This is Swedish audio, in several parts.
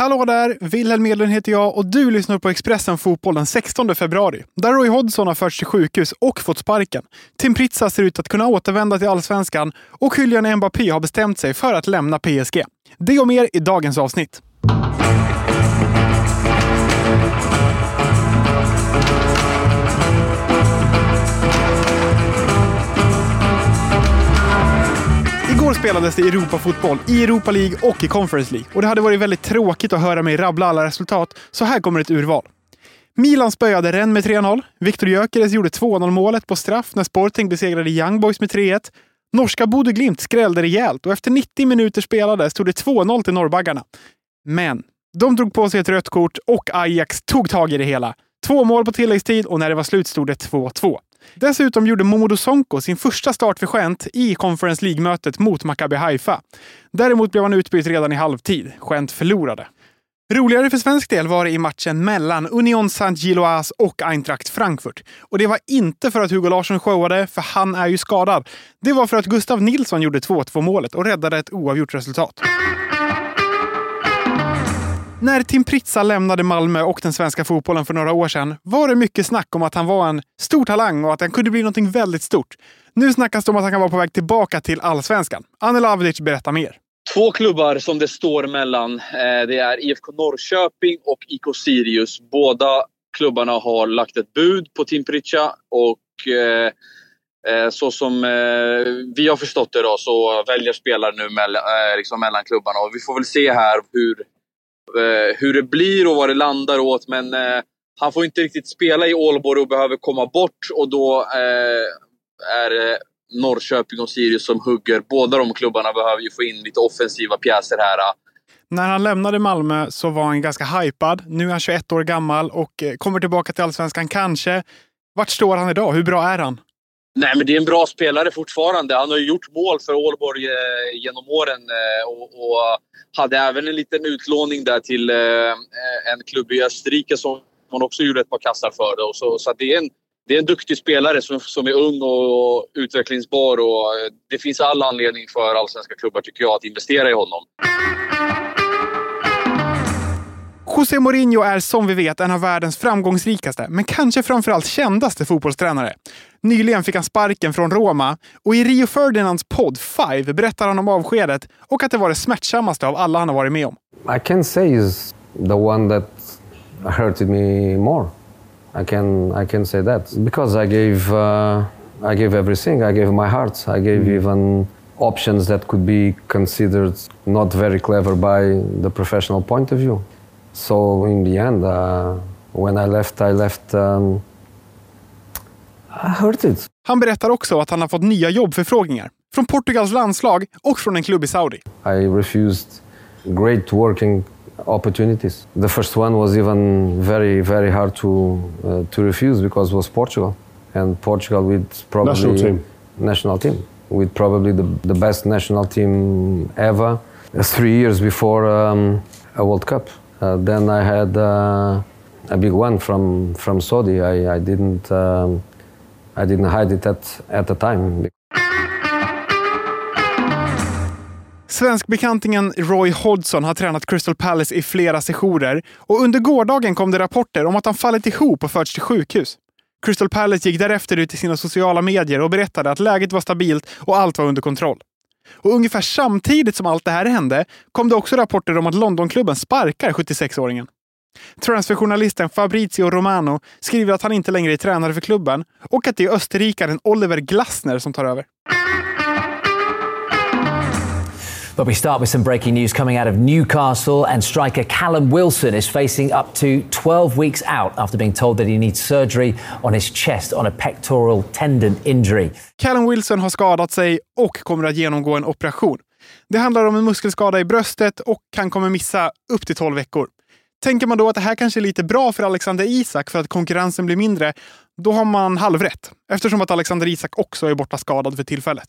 Hallå där! Wilhelm Edlund heter jag och du lyssnar på Expressen Fotboll den 16 februari. Där Roy Hodgson har förts till sjukhus och fått sparken. Tim Pritsa ser ut att kunna återvända till allsvenskan och Kylian Mbappé har bestämt sig för att lämna PSG. Det och mer i dagens avsnitt. Spelades det Europafotboll i Europa League och i Conference League. Och det hade varit väldigt tråkigt att höra mig rabbla alla resultat, så här kommer ett urval. Milan spöade Rennes med 3-0. Viktor Gyökeres gjorde 2-0 målet på straff när Sporting besegrade Young Boys med 3-1. Norska Bodø Glimt skrällde rejält och efter 90 minuter spelade stod det 2-0 till norrbaggarna. Men de drog på sig ett rött kort och Ajax tog tag i det hela. Två mål på tilläggstid och när det var slut stod det 2-2. Dessutom gjorde Momodou Sonko sin första start för Gent i Conference League-mötet mot Maccabi Haifa. Däremot blev han utbytt redan i halvtid. Gent förlorade. Roligare för svensk del var det i matchen mellan Union Saint-Gilloise och Eintracht Frankfurt. Och det var inte för att Hugo Larsson showade, för han är ju skadad. Det var för att Gustav Nilsson gjorde 2-2 målet och räddade ett oavgjort resultat. När Tim Pritsa lämnade Malmö och den svenska fotbollen för några år sedan var det mycket snack om att han var en stor talang och att han kunde bli något väldigt stort. Nu snackas det om att han kan vara på väg tillbaka till allsvenskan. Anel Avdic berättar mer. Två klubbar som det står mellan. Eh, det är IFK Norrköping och IK Sirius. Båda klubbarna har lagt ett bud på Tim Pritsa och eh, eh så som eh, vi har förstått det då, så väljer spelare nu mellan, liksom mellan klubbarna. Och vi får väl se här hur hur det blir och vad det landar åt. Men eh, han får inte riktigt spela i Ålborg och behöver komma bort. Och då eh, är det Norrköping och Sirius som hugger. Båda de klubbarna behöver ju få in lite offensiva pjäser här. När han lämnade Malmö så var han ganska hypad. Nu är han 21 år gammal och kommer tillbaka till Allsvenskan, kanske. Vart står han idag? Hur bra är han? Nej, men det är en bra spelare fortfarande. Han har ju gjort mål för Ålborg eh, genom åren eh, och, och, hade även en liten utlåning där till eh, eh en klubb i Österrike som han också gjorde ett par kassar för. Då. Så, så det, är en, det är en duktig spelare som, som är ung och, och utvecklingsbar och eh, det finns all anledning för allsvenska klubbar tycker jag att investera i honom. José Mourinho är som vi vet en av världens framgångsrikaste, men kanske framförallt kändaste fotbollstränare. Nyligen fick han sparken från Roma och i Rio Ferdinands podd Five berättar han om avskedet och att det var det smärtsammaste av alla han har varit med om. I can say is the one that hurted me more. I can I can say that because I gave uh, I gave everything. I gave my heart. I gave mm. even options that could be considered not very clever by the professional point of view. So in the end, uh, when I left, I left um. Han berättar också att han har fått nya jobbförfrågningar. Från Portugals landslag och från en klubb i Saudi. I refused great working opportunities. The first one was even very, very hard to, uh, to refuse because it was Portugal. And Portugal with probably... National team. National team. With probably the, the best national team ever. Three years before um, a World Cup. Uh, then I had uh, a big one from, from Saudi. I, I didn't... Um, i didn't hide it at, at the time. Svenskbekantingen Roy Hodgson har tränat Crystal Palace i flera sessioner och under gårdagen kom det rapporter om att han fallit ihop och förts till sjukhus. Crystal Palace gick därefter ut i sina sociala medier och berättade att läget var stabilt och allt var under kontroll. Och ungefär samtidigt som allt det här hände kom det också rapporter om att Londonklubben sparkar 76-åringen. Transferjournalisten Fabrizio Romano skriver att han inte längre är tränare för klubben och att det är österrikaren Oliver Glasner som tar över. But we start with some breaking news coming out of Newcastle, and striker Callum Wilson is facing up to 12 weeks out after being told that he needs surgery on his chest on a pectoral tendon injury. Callum Wilson har skadat sig och kommer att genomgå en operation. Det handlar om en muskelskada i bröstet och han kommer missa upp till 12 veckor. Tänker man då att det här kanske är lite bra för Alexander Isak för att konkurrensen blir mindre, då har man halvrätt. Eftersom att Alexander Isak också är borta skadad för tillfället.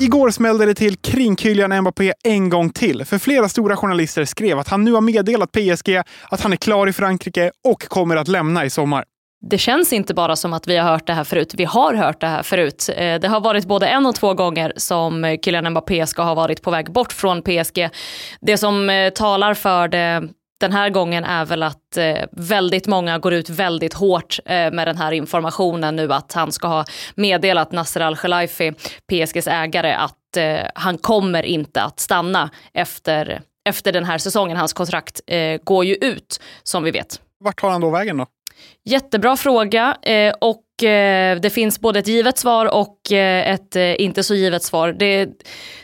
Igår smällde det till kring Kylian Mbappé en gång till, för flera stora journalister skrev att han nu har meddelat PSG att han är klar i Frankrike och kommer att lämna i sommar. Det känns inte bara som att vi har hört det här förut, vi har hört det här förut. Eh, det har varit både en och två gånger som Kylian Mbappé ska ha varit på väg bort från PSG. Det som eh, talar för det den här gången är väl att eh, väldigt många går ut väldigt hårt eh, med den här informationen nu att han ska ha meddelat Nasser Al-Khelaifi, PSGs ägare, att eh, han kommer inte att stanna efter, efter den här säsongen. Hans kontrakt eh, går ju ut, som vi vet. Vart tar han då vägen då? Jättebra fråga eh, och eh, det finns både ett givet svar och eh, ett eh, inte så givet svar. Det,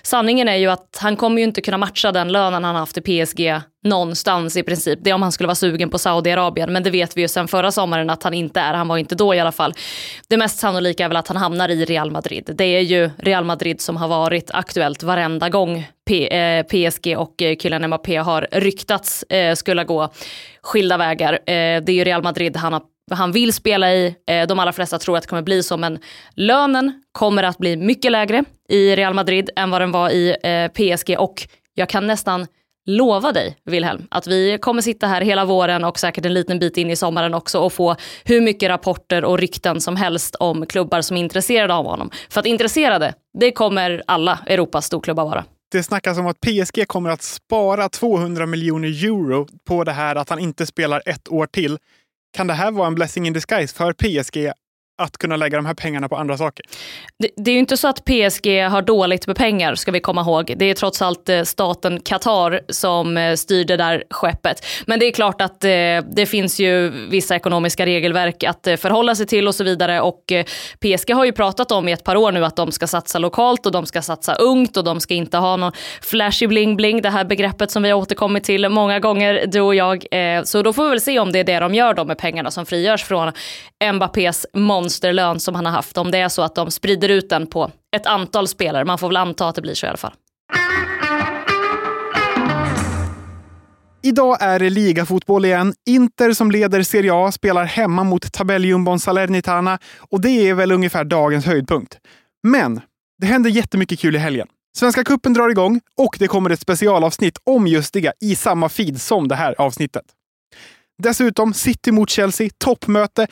sanningen är ju att han kommer ju inte kunna matcha den lönen han haft i PSG någonstans i princip. Det är om han skulle vara sugen på Saudiarabien, men det vet vi ju sen förra sommaren att han inte är. Han var inte då i alla fall. Det mest sannolika är väl att han hamnar i Real Madrid. Det är ju Real Madrid som har varit aktuellt varenda gång P eh, PSG och eh, Kylian Mbappé har ryktats eh, skulle gå skilda vägar. Eh, det är ju Real Madrid han har han vill spela i. Eh, de allra flesta tror att det kommer bli så, men lönen kommer att bli mycket lägre i Real Madrid än vad den var i eh, PSG och jag kan nästan lova dig, Wilhelm, att vi kommer sitta här hela våren och säkert en liten bit in i sommaren också och få hur mycket rapporter och rykten som helst om klubbar som är intresserade av honom. För att intresserade, det kommer alla Europas storklubbar vara. Det snackas om att PSG kommer att spara 200 miljoner euro på det här att han inte spelar ett år till. Kan det här vara en blessing in disguise för PSG att kunna lägga de här pengarna på andra saker. Det, det, är ju inte så att PSG har dåligt med pengar, ska vi komma ihåg. Det är trots allt eh, staten Qatar som eh, styr det där skeppet. Men det är klart att eh, det finns ju vissa ekonomiska regelverk att förhålla sig till och så vidare. Och PSG har ju pratat om i ett par år nu att de ska satsa lokalt och de ska satsa ungt och de ska inte ha någon flashy bling bling, det här begreppet som vi har återkommit till många gånger, du och jag. Så då får vi väl se om det är det de gör då med pengarna som frigörs från Mbappés mån monsterlön som han har haft. Om det är så att de sprider ut den på ett antal spelare. Man får väl anta att det blir så i alla fall. Idag är det ligafotboll igen. Inter som leder Serie A spelar hemma mot tabelljumbon Salernitana och det är väl ungefär dagens höjdpunkt. Men det händer jättemycket kul i helgen. Svenska kuppen drar igång och det kommer ett specialavsnitt om just det i samma feed som det här avsnittet. Dessutom City mot Chelsea, toppmöte.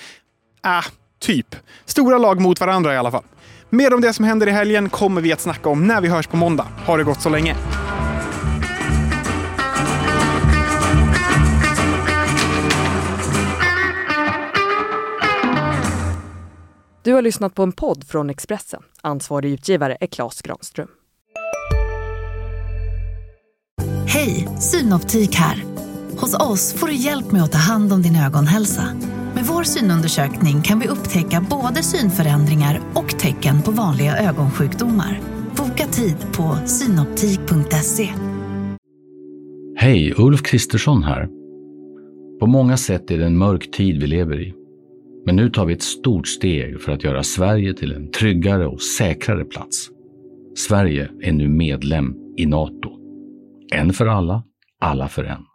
Ah, Typ. Stora lag mot varandra i alla fall. Mer om det som händer i helgen kommer vi att snacka om när vi hörs på måndag. Ha det gott så länge! Du har lyssnat på en podd från Expressen. Ansvarig utgivare är Klas Granström. Hej, Synoptik här. Hos oss får du hjälp med att ta hand om din ögonhälsa. Med vår synundersökning kan vi upptäcka både synförändringar och tecken på vanliga ögonsjukdomar. Boka tid på synoptik.se. Hej, Ulf Kristersson här. På många sätt är det en mörk tid vi lever i. Men nu tar vi ett stort steg för att göra Sverige till en tryggare och säkrare plats. Sverige är nu medlem i Nato. En för alla, alla för en.